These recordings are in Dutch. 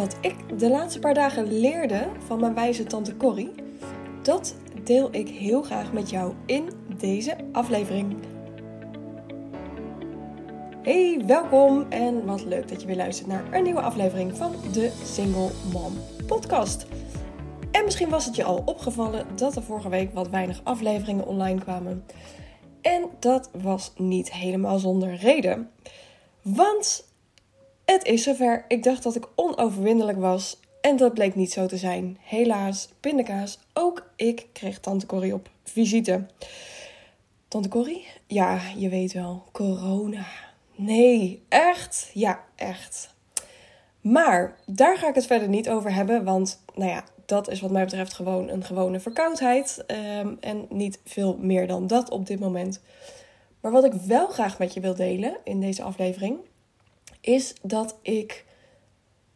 Wat ik de laatste paar dagen leerde van mijn wijze tante Corrie, dat deel ik heel graag met jou in deze aflevering. Hey, welkom en wat leuk dat je weer luistert naar een nieuwe aflevering van de Single Mom Podcast. En misschien was het je al opgevallen dat er vorige week wat weinig afleveringen online kwamen. En dat was niet helemaal zonder reden. Want het is zover. Ik dacht dat ik onoverwinnelijk was. En dat bleek niet zo te zijn. Helaas, pindakaas, ook ik kreeg tante Corrie op visite. Tante Corrie? Ja, je weet wel, corona. Nee, echt? Ja, echt. Maar daar ga ik het verder niet over hebben, want nou ja, dat is wat mij betreft gewoon een gewone verkoudheid. Um, en niet veel meer dan dat op dit moment. Maar wat ik wel graag met je wil delen in deze aflevering, is dat ik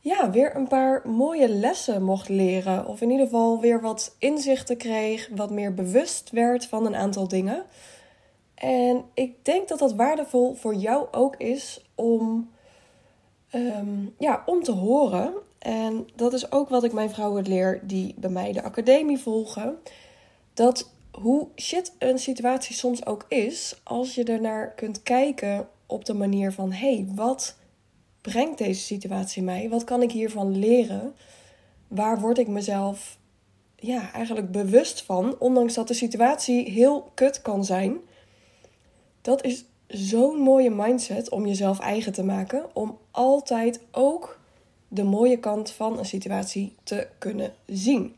ja, weer een paar mooie lessen mocht leren. Of in ieder geval weer wat inzichten kreeg, wat meer bewust werd van een aantal dingen. En ik denk dat dat waardevol voor jou ook is om, um, ja, om te horen. En dat is ook wat ik mijn vrouwen leer die bij mij de academie volgen. Dat hoe shit een situatie soms ook is, als je ernaar kunt kijken op de manier van: hé, hey, wat brengt deze situatie mij? Wat kan ik hiervan leren? Waar word ik mezelf ja, eigenlijk bewust van, ondanks dat de situatie heel kut kan zijn? Dat is zo'n mooie mindset om jezelf eigen te maken, om altijd ook de mooie kant van een situatie te kunnen zien.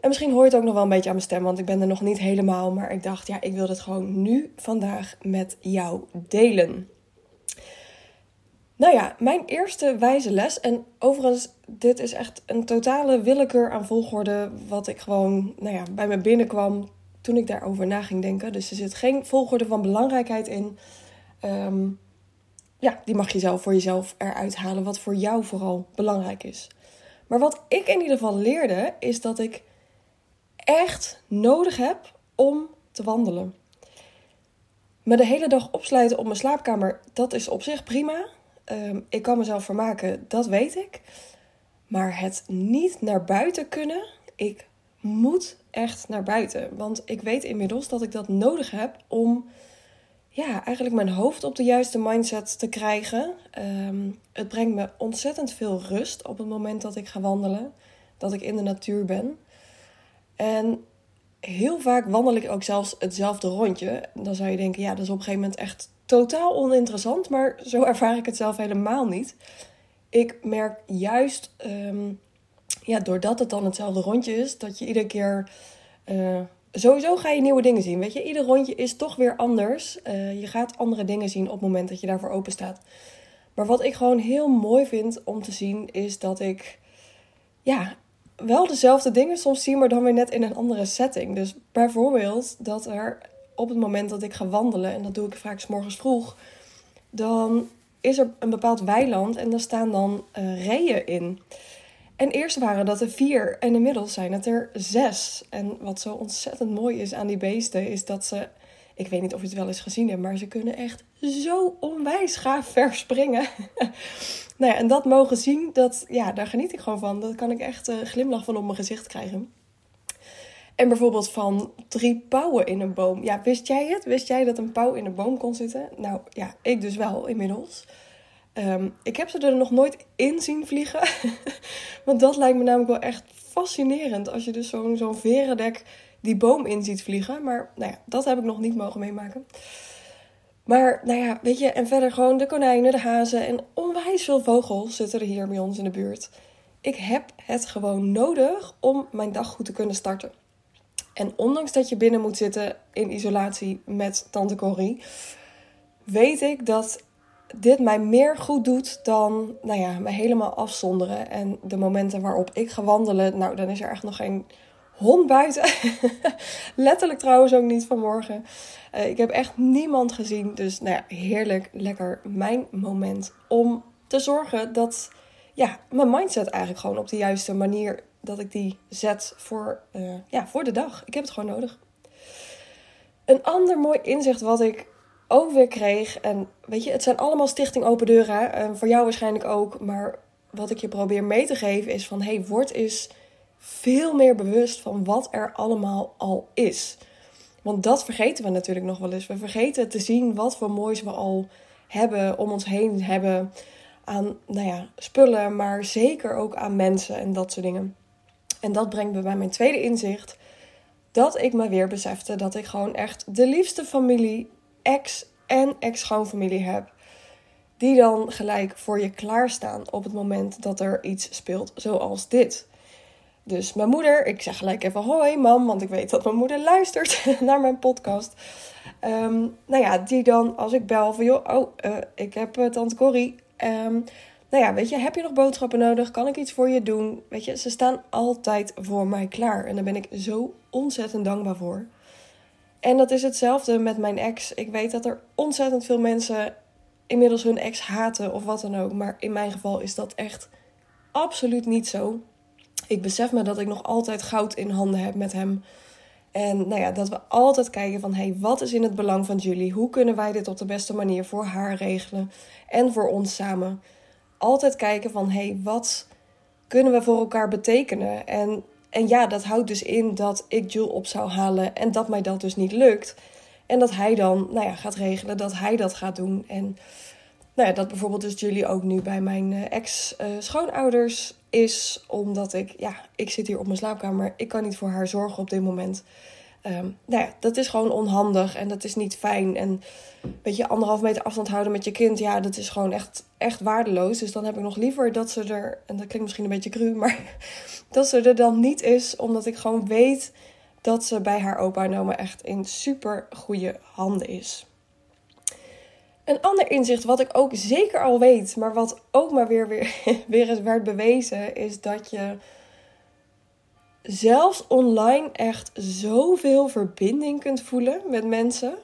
En misschien hoor je het ook nog wel een beetje aan mijn stem, want ik ben er nog niet helemaal. Maar ik dacht, ja, ik wil het gewoon nu vandaag met jou delen. Nou ja, mijn eerste wijze les. En overigens, dit is echt een totale willekeur aan volgorde. Wat ik gewoon nou ja, bij me binnenkwam toen ik daarover na ging denken. Dus er zit geen volgorde van belangrijkheid in. Um, ja, die mag je zelf voor jezelf eruit halen. Wat voor jou vooral belangrijk is. Maar wat ik in ieder geval leerde, is dat ik echt nodig heb om te wandelen. Me de hele dag opsluiten op mijn slaapkamer, dat is op zich prima. Ehm, ik kan mezelf vermaken, dat weet ik. Maar het niet naar buiten kunnen, ik moet echt naar buiten. Want ik weet inmiddels dat ik dat nodig heb om ja, eigenlijk mijn hoofd op de juiste mindset te krijgen. Ehm, het brengt me ontzettend veel rust op het moment dat ik ga wandelen. Dat ik in de natuur ben. En heel vaak wandel ik ook zelfs hetzelfde rondje. Dan zou je denken, ja, dat is op een gegeven moment echt totaal oninteressant. Maar zo ervaar ik het zelf helemaal niet. Ik merk juist, um, ja, doordat het dan hetzelfde rondje is, dat je iedere keer. Uh, sowieso ga je nieuwe dingen zien. Weet je, ieder rondje is toch weer anders. Uh, je gaat andere dingen zien op het moment dat je daarvoor open staat. Maar wat ik gewoon heel mooi vind om te zien, is dat ik ja, wel dezelfde dingen soms zie, maar dan weer net in een andere setting. Dus bijvoorbeeld dat er op het moment dat ik ga wandelen, en dat doe ik vaak s morgens vroeg, dan is er een bepaald weiland en daar staan dan uh, reeën in. En eerst waren dat er vier en inmiddels zijn het er zes. En wat zo ontzettend mooi is aan die beesten, is dat ze. Ik weet niet of je het wel eens gezien hebt, maar ze kunnen echt zo onwijs gaaf verspringen. nou ja, en dat mogen zien, dat, ja, daar geniet ik gewoon van. Dat kan ik echt uh, glimlach van op mijn gezicht krijgen. En bijvoorbeeld van drie pauwen in een boom. Ja, wist jij het? Wist jij dat een pauw in een boom kon zitten? Nou ja, ik dus wel inmiddels. Um, ik heb ze er nog nooit in zien vliegen. Want dat lijkt me namelijk wel echt fascinerend. Als je dus zo'n zo'n verendek die boom in ziet vliegen. Maar nou ja, dat heb ik nog niet mogen meemaken. Maar nou ja, weet je, en verder gewoon de konijnen, de hazen en onwijs veel vogels zitten er hier bij ons in de buurt. Ik heb het gewoon nodig om mijn dag goed te kunnen starten. En ondanks dat je binnen moet zitten in isolatie met Tante Corrie, weet ik dat dit mij meer goed doet dan nou ja, me helemaal afzonderen. En de momenten waarop ik ga wandelen, nou, dan is er echt nog geen hond buiten. Letterlijk trouwens ook niet vanmorgen. Uh, ik heb echt niemand gezien. Dus nou ja, heerlijk, lekker mijn moment om te zorgen dat ja, mijn mindset eigenlijk gewoon op de juiste manier dat ik die zet voor, uh, ja, voor de dag. Ik heb het gewoon nodig. Een ander mooi inzicht wat ik ook weer kreeg. En weet je, het zijn allemaal Stichting Open Deuren. En voor jou waarschijnlijk ook. Maar wat ik je probeer mee te geven is van hey, word eens veel meer bewust van wat er allemaal al is. Want dat vergeten we natuurlijk nog wel eens. We vergeten te zien wat voor moois we al hebben, om ons heen hebben aan nou ja, spullen, maar zeker ook aan mensen en dat soort dingen. En dat brengt me bij mijn tweede inzicht. Dat ik me weer besefte dat ik gewoon echt de liefste familie, ex en ex-schoonfamilie heb. Die dan gelijk voor je klaarstaan op het moment dat er iets speelt zoals dit. Dus mijn moeder, ik zeg gelijk even hoi mam, want ik weet dat mijn moeder luistert naar mijn podcast. Um, nou ja, die dan als ik bel van joh, oh, uh, ik heb uh, tante Corrie. Um, nou ja, weet je, heb je nog boodschappen nodig? Kan ik iets voor je doen? Weet je, ze staan altijd voor mij klaar. En daar ben ik zo ontzettend dankbaar voor. En dat is hetzelfde met mijn ex. Ik weet dat er ontzettend veel mensen inmiddels hun ex haten of wat dan ook. Maar in mijn geval is dat echt absoluut niet zo. Ik besef me dat ik nog altijd goud in handen heb met hem. En nou ja, dat we altijd kijken van hey, wat is in het belang van Julie? Hoe kunnen wij dit op de beste manier voor haar regelen en voor ons samen? Altijd kijken van hey, wat kunnen we voor elkaar betekenen? En, en ja, dat houdt dus in dat ik Jules op zou halen en dat mij dat dus niet lukt. En dat hij dan nou ja, gaat regelen dat hij dat gaat doen. En nou ja, dat bijvoorbeeld dus Julie ook nu bij mijn eh, ex-schoonouders is. Omdat ik, ja, ik zit hier op mijn slaapkamer. Ik kan niet voor haar zorgen op dit moment. Um, nou ja, dat is gewoon onhandig en dat is niet fijn. En weet je, anderhalf meter afstand houden met je kind, ja, dat is gewoon echt, echt waardeloos. Dus dan heb ik nog liever dat ze er, en dat klinkt misschien een beetje cru, maar dat ze er dan niet is, omdat ik gewoon weet dat ze bij haar opa en oma echt in super goede handen is. Een ander inzicht wat ik ook zeker al weet, maar wat ook maar weer, weer, weer eens werd bewezen, is dat je zelfs online echt zoveel verbinding kunt voelen met mensen.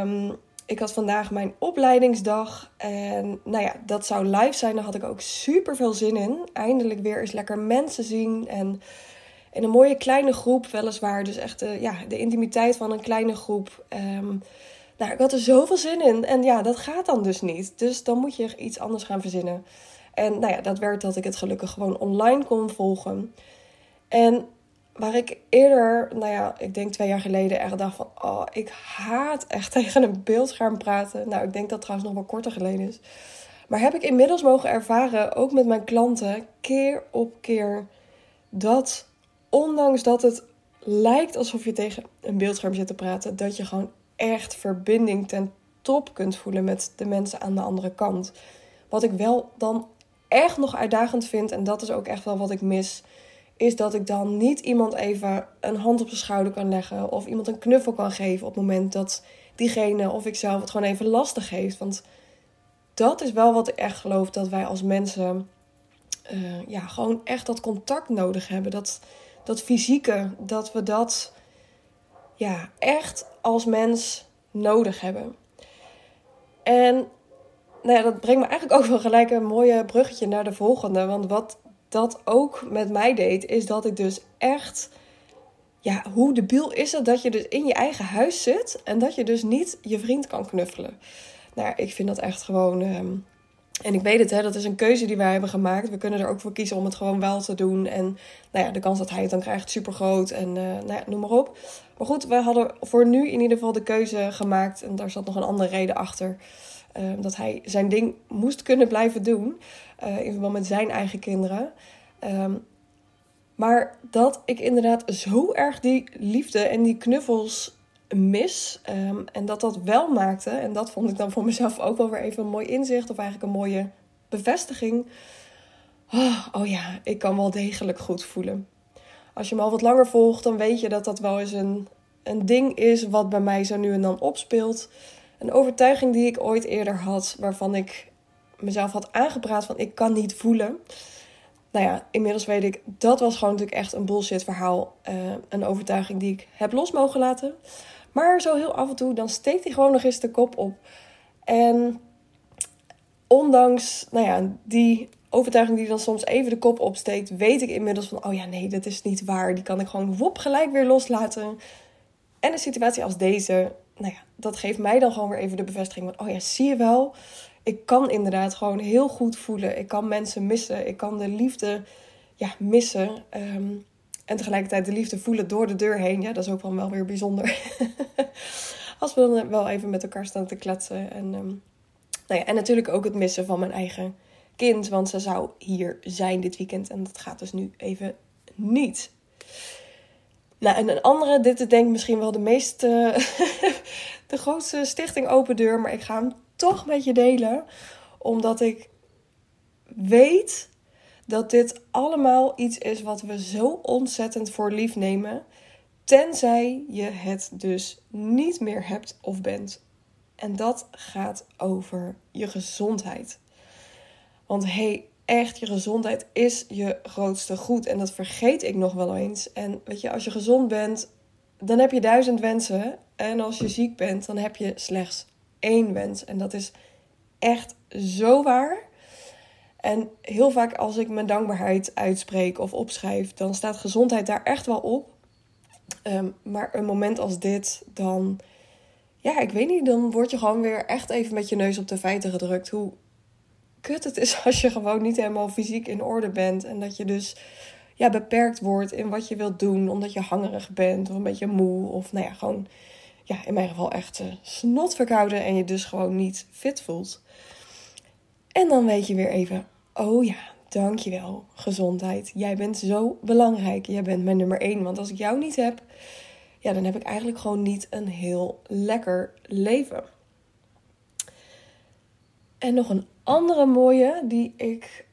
Um, ik had vandaag mijn opleidingsdag en nou ja, dat zou live zijn. Daar had ik ook super veel zin in. Eindelijk weer eens lekker mensen zien en in een mooie kleine groep, weliswaar. Dus echt de, ja, de intimiteit van een kleine groep. Um, nou, ik had er zoveel zin in. En ja, dat gaat dan dus niet. Dus dan moet je iets anders gaan verzinnen. En nou ja, dat werd dat ik het gelukkig gewoon online kon volgen. En waar ik eerder, nou ja, ik denk twee jaar geleden echt dacht van... Oh, ik haat echt tegen een beeldscherm praten. Nou, ik denk dat trouwens nog wel korter geleden is. Maar heb ik inmiddels mogen ervaren, ook met mijn klanten, keer op keer... dat ondanks dat het lijkt alsof je tegen een beeldscherm zit te praten... dat je gewoon echt verbinding ten top kunt voelen met de mensen aan de andere kant. Wat ik wel dan echt nog uitdagend vind, en dat is ook echt wel wat ik mis, is dat ik dan niet iemand even een hand op zijn schouder kan leggen of iemand een knuffel kan geven op het moment dat diegene of ik zelf het gewoon even lastig heeft. Want dat is wel wat ik echt geloof dat wij als mensen uh, ja, gewoon echt dat contact nodig hebben. Dat, dat fysieke, dat we dat ja, echt als mens nodig hebben. En nou ja, dat brengt me eigenlijk ook wel gelijk een mooie bruggetje naar de volgende. Want wat dat ook met mij deed, is dat ik dus echt. Ja, hoe debiel is het dat je dus in je eigen huis zit en dat je dus niet je vriend kan knuffelen? Nou, ik vind dat echt gewoon. Ehm, en ik weet het, hè, dat is een keuze die wij hebben gemaakt. We kunnen er ook voor kiezen om het gewoon wel te doen. En nou ja, de kans dat hij het dan krijgt, super groot. En uh, nou ja, noem maar op. Maar goed, we hadden voor nu in ieder geval de keuze gemaakt. En daar zat nog een andere reden achter. Uh, dat hij zijn ding moest kunnen blijven doen. Uh, in verband met zijn eigen kinderen. Um, maar dat ik inderdaad zo erg die liefde en die knuffels mis. Um, en dat dat wel maakte. En dat vond ik dan voor mezelf ook wel weer even een mooi inzicht. Of eigenlijk een mooie bevestiging. Oh, oh ja, ik kan wel degelijk goed voelen als je me al wat langer volgt, dan weet je dat dat wel eens een, een ding is wat bij mij zo nu en dan opspeelt. Een overtuiging die ik ooit eerder had, waarvan ik mezelf had aangepraat van ik kan niet voelen. Nou ja, inmiddels weet ik, dat was gewoon natuurlijk echt een bullshit verhaal. Uh, een overtuiging die ik heb los mogen laten. Maar zo heel af en toe, dan steekt hij gewoon nog eens de kop op. En ondanks, nou ja, die overtuiging die dan soms even de kop opsteekt, weet ik inmiddels van, oh ja, nee, dat is niet waar. Die kan ik gewoon wop gelijk weer loslaten. En een situatie als deze, nou ja, dat geeft mij dan gewoon weer even de bevestiging van, oh ja, zie je wel, ik kan inderdaad gewoon heel goed voelen. Ik kan mensen missen. Ik kan de liefde ja, missen. Ehm, en tegelijkertijd de liefde voelen door de deur heen. Ja, dat is ook wel, wel weer bijzonder. Als we dan wel even met elkaar staan te kletsen. En, um, nou ja, en natuurlijk ook het missen van mijn eigen kind. Want ze zou hier zijn dit weekend. En dat gaat dus nu even niet. Nou, en een andere, dit is denk ik misschien wel de meest, de grootste stichting open deur. Maar ik ga hem toch met je delen. Omdat ik weet dat dit allemaal iets is wat we zo ontzettend voor lief nemen. Tenzij je het dus niet meer hebt of bent. En dat gaat over je gezondheid. Want hey, echt, je gezondheid is je grootste goed. En dat vergeet ik nog wel eens. En weet je, als je gezond bent, dan heb je duizend wensen. En als je ziek bent, dan heb je slechts één wens. En dat is echt zo waar. En heel vaak als ik mijn dankbaarheid uitspreek of opschrijf, dan staat gezondheid daar echt wel op. Ehm, maar een moment als dit, dan, ja, ik weet niet, dan word je gewoon weer echt even met je neus op de feiten gedrukt. Hoe kut het is als je gewoon niet helemaal fysiek in orde bent. En dat je dus ja, beperkt wordt in wat je wilt doen, omdat je hangerig bent of een beetje moe. Of nou ja, gewoon, ja, in mijn geval echt uh, snot verkouden en je dus gewoon niet fit voelt. En dan weet je weer even, oh ja, dankjewel, gezondheid. Jij bent zo belangrijk. Jij bent mijn nummer één. Want als ik jou niet heb, ja, dan heb ik eigenlijk gewoon niet een heel lekker leven. En nog een andere mooie die ik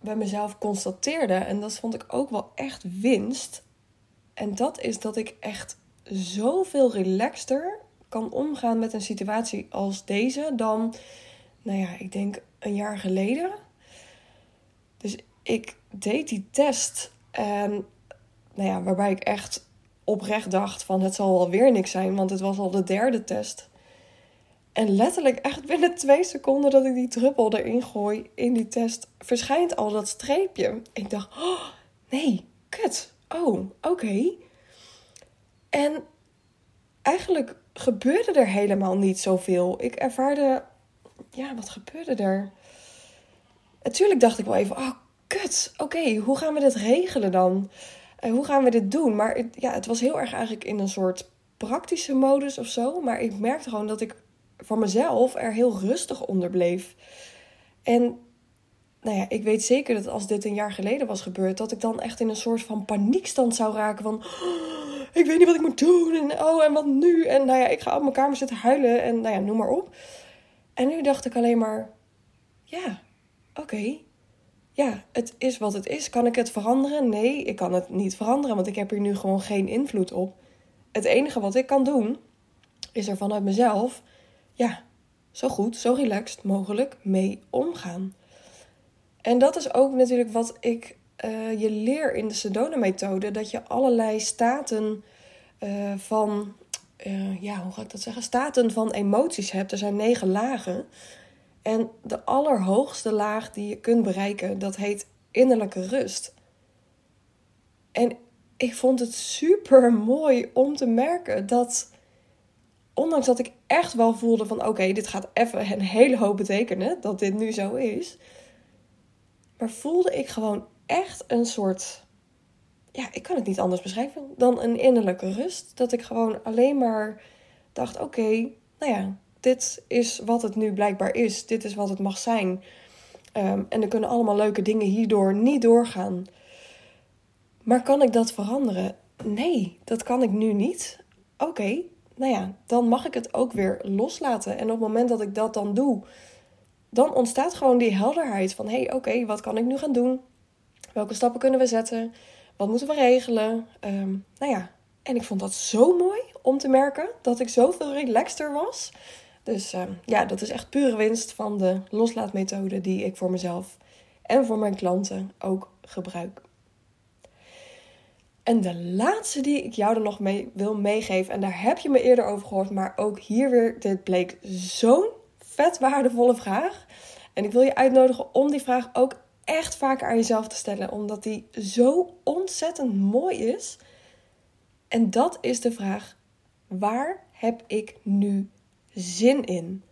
bij mezelf constateerde. En dat vond ik ook wel echt winst. En dat is dat ik echt zoveel relaxter kan omgaan met een situatie als deze dan, nou ja, ik denk een jaar geleden. Dus ik deed die test en, nou ja, waarbij ik echt oprecht dacht van het zal wel weer niks zijn, want het was al de derde test. En letterlijk echt binnen twee seconden dat ik die druppel erin gooi in die test, verschijnt al dat streepje. Ik dacht, oh, nee, kut. Oh, oké. En eigenlijk gebeurde er helemaal niet zoveel. Ik ervaarde, ja, wat gebeurde er? Natuurlijk dacht ik wel even, oh, kut. Oké, hoe gaan we dit regelen dan? Uh, hoe gaan we dit doen? Maar ja, het was heel erg eigenlijk in een soort praktische modus of zo. Maar ik merkte gewoon dat ik voor mezelf er heel rustig onder bleef. En nou ja, ik weet zeker dat als dit een jaar geleden was gebeurd, dat ik dan echt in een soort van paniekstand zou raken van. Oh, ik weet niet wat ik moet doen. En oh, en wat nu? En nou ja, ik ga op mijn kamer zitten huilen. En nou ja, noem maar op. En nu dacht ik alleen maar. Ja, oké. Ja, het is wat het is. Kan ik het veranderen? Nee, ik kan het niet veranderen, want ik heb hier nu gewoon geen invloed op. Het enige wat ik kan doen, is er vanuit mezelf ja, zo goed, zo relaxed mogelijk mee omgaan. En dat is ook natuurlijk wat ik uh, je leer in de Sedona-methode: dat je allerlei staten uh, van, uh, ja, hoe ga ik dat zeggen? Staten van emoties hebt. Er zijn negen lagen. En de allerhoogste laag die je kunt bereiken, dat heet innerlijke rust. En ik vond het super mooi om te merken dat ondanks dat ik echt wel voelde van oké, dit gaat even een hele hoop betekenen dat dit nu zo is. Maar voelde ik gewoon echt een soort, ja, ik kan het niet anders beschrijven dan een innerlijke rust. Dat ik gewoon alleen maar dacht oké, nou ja, dit is wat het nu blijkbaar is. Dit is wat het mag zijn. Ehm, en er kunnen allemaal leuke dingen hierdoor niet doorgaan. Maar kan ik dat veranderen? Nee, dat kan ik nu niet. Oké, nou ja, dan mag ik het ook weer loslaten. En op het moment dat ik dat dan doe, dan ontstaat gewoon die helderheid van: hé, hey, oké, wat kan ik nu gaan doen? Welke stappen kunnen we zetten? Wat moeten we regelen? Um, nou ja, en ik vond dat zo mooi om te merken dat ik zoveel relaxter was. Dus uh, ja, dat is echt pure winst van de loslaatmethode die ik voor mezelf en voor mijn klanten ook gebruik. En de laatste die ik jou er nog mee wil meegeven, en daar heb je me eerder over gehoord, maar ook hier weer, dit bleek zo'n vet waardevolle vraag. En ik wil je uitnodigen om die vraag ook echt vaker aan jezelf te stellen, omdat die zo ontzettend mooi is. En dat is de vraag: waar heb ik nu zin in?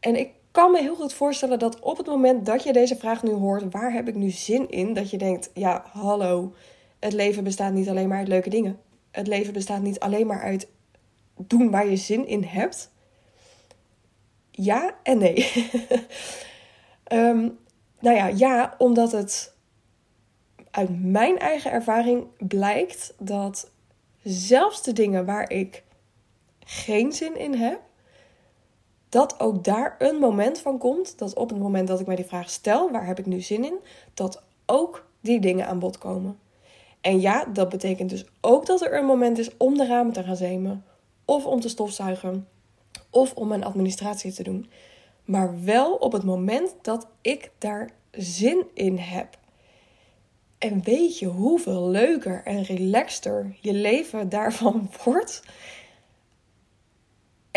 En ik kan me heel goed voorstellen dat op het moment dat je deze vraag nu hoort, waar heb ik nu zin in? Dat je denkt, ja, hallo, het leven bestaat niet alleen maar uit leuke dingen. Het leven bestaat niet alleen maar uit doen waar je zin in hebt. Ja en nee. um, nou ja, ja, omdat het uit mijn eigen ervaring blijkt dat zelfs de dingen waar ik geen zin in heb, dat ook daar een moment van komt. Dat op het moment dat ik mij die vraag stel, waar heb ik nu zin in, dat ook die dingen aan bod komen. En ja, dat betekent dus ook dat er een moment is om de ramen te gaan zemen, of om te stofzuigen, of om mijn administratie te doen. Maar wel op het moment dat ik daar zin in heb. En weet je hoeveel leuker en relaxter je leven daarvan wordt?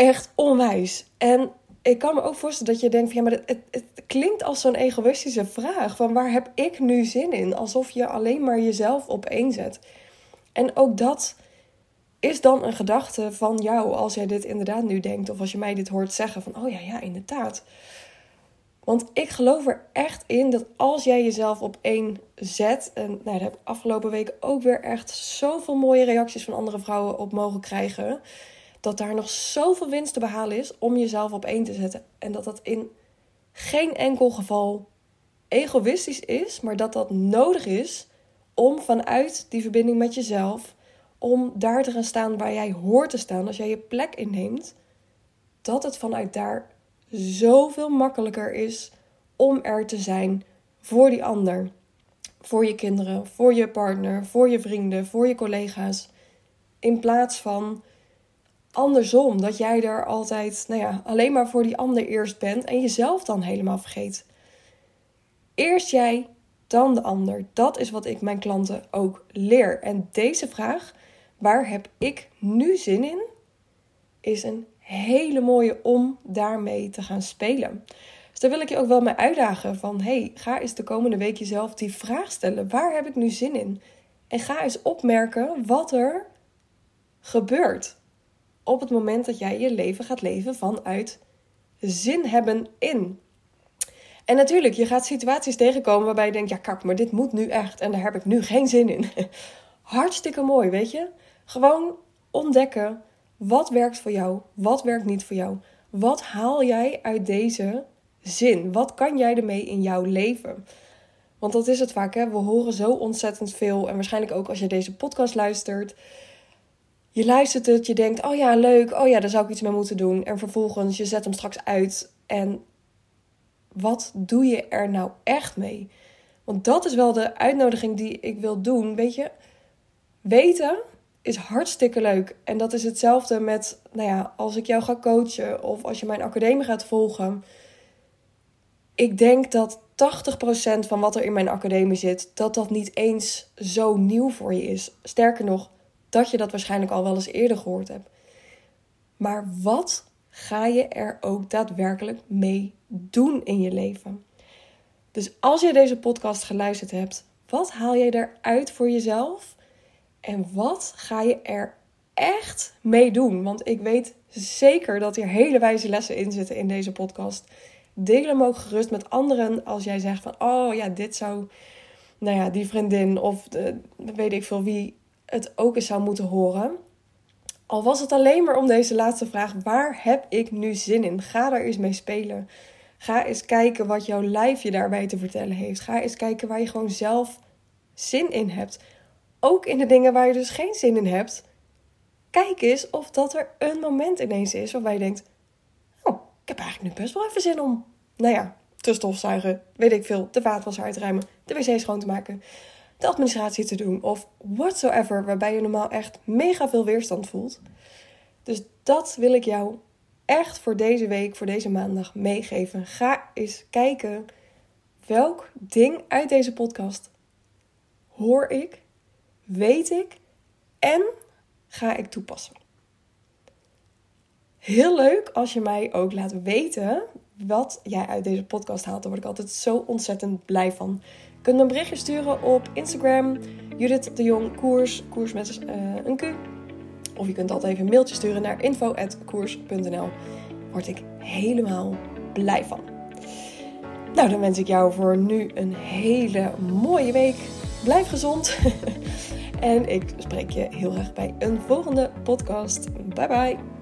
Echt onwijs. En ik kan me ook voorstellen dat je denkt: van, ja, maar het, het, klinkt als zo'n egoïstische vraag. Van waar heb ik nu zin in? Alsof je alleen maar jezelf opeenzet. En ook dat is dan een gedachte van jou als jij dit inderdaad nu denkt. Of als je mij dit hoort zeggen: van oh ja, ja, inderdaad. Want ik geloof er echt in dat als jij jezelf op één zet. En nou, daar heb ik afgelopen week ook weer echt zoveel mooie reacties van andere vrouwen op mogen krijgen. Dat daar nog zoveel winst te behalen is om jezelf op één te zetten. En dat dat in geen enkel geval egoïstisch is, maar dat dat nodig is om vanuit die verbinding met jezelf, om daar te gaan staan waar jij hoort te staan, als jij je plek inneemt, dat het vanuit daar zoveel makkelijker is om er te zijn voor die ander. Voor je kinderen, voor je partner, voor je vrienden, voor je collega's. In plaats van andersom, dat jij er altijd nou ja, alleen maar voor die ander eerst bent en jezelf dan helemaal vergeet. Eerst jij, dan de ander. Dat is wat ik mijn klanten ook leer. En deze vraag, waar heb ik nu zin in, is een hele mooie om daarmee te gaan spelen. Dus daar wil ik je ook wel mee uitdagen van hey, ga eens de komende week jezelf die vraag stellen. Waar heb ik nu zin in? En ga eens opmerken wat er gebeurt op het moment dat jij je leven gaat leven vanuit zin hebben in. En natuurlijk, je gaat situaties tegenkomen waarbij je denkt: ja, kak, maar dit moet nu echt en daar heb ik nu geen zin in. Hartstikke mooi, weet je? Gewoon ontdekken wat werkt voor jou? Wat werkt niet voor jou? Wat haal jij uit deze zin? Wat kan jij ermee in jouw leven? Want dat is het vaak, hè? We horen zo ontzettend veel. En waarschijnlijk ook als je deze podcast luistert. Je luistert het, je denkt, oh ja, leuk. Oh ja, daar zou ik iets mee moeten doen. En vervolgens, je zet hem straks uit. En wat doe je er nou echt mee? Want dat is wel de uitnodiging die ik wil doen. Weet je, weten is hartstikke leuk. En dat is hetzelfde met, nou ja, als ik jou ga coachen of als je mijn academie gaat volgen. Ik denk dat 80% van wat er in mijn academie zit, dat dat niet eens zo nieuw voor je is. Sterker nog, dat je dat waarschijnlijk al wel eens eerder gehoord hebt. Maar wat ga je er ook daadwerkelijk mee doen in je leven? Dus als je deze podcast geluisterd hebt, wat haal je eruit voor jezelf? En wat ga je er echt mee doen? Want ik weet zeker dat hier hele wijze lessen in zitten in deze podcast. Deel hem ook gerust met anderen als jij zegt van... Oh ja, dit zou... Nou ja, die vriendin of de, weet ik veel wie het ook eens zou moeten horen. Al was het alleen maar om deze laatste vraag. Waar heb ik nu zin in? Ga daar eens mee spelen. Ga eens kijken wat jouw lijf je daarbij te vertellen heeft. Ga eens kijken waar je gewoon zelf zin in hebt ook in de dingen waar je dus geen zin in hebt, kijk eens of dat er een moment ineens is waarbij je denkt: Oh, ik heb eigenlijk nu best wel even zin om, nou ja, te stofzuigen, weet ik veel, de vaatwasser uit te ruimen, de wc schoon te maken, de administratie te doen of whatsoever, waarbij je normaal echt mega veel weerstand voelt. Dus dat wil ik jou echt voor deze week, voor deze maandag meegeven. Ga eens kijken welk ding uit deze podcast hoor ik weet ik en ga ik toepassen. Heel leuk als je mij ook laat weten wat jij uit deze podcast haalt. Daar word ik altijd zo ontzettend blij van. Je kunt een berichtje sturen op Instagram. Judith de Jong Koers. Koers met een Q. Of je kunt altijd even een mailtje sturen naar info.koers.nl. Word ik helemaal blij van. Nou, dan wens ik jou voor nu een hele mooie week. Blijf gezond. en ik spreek je heel erg bij een volgende podcast. Bye bye.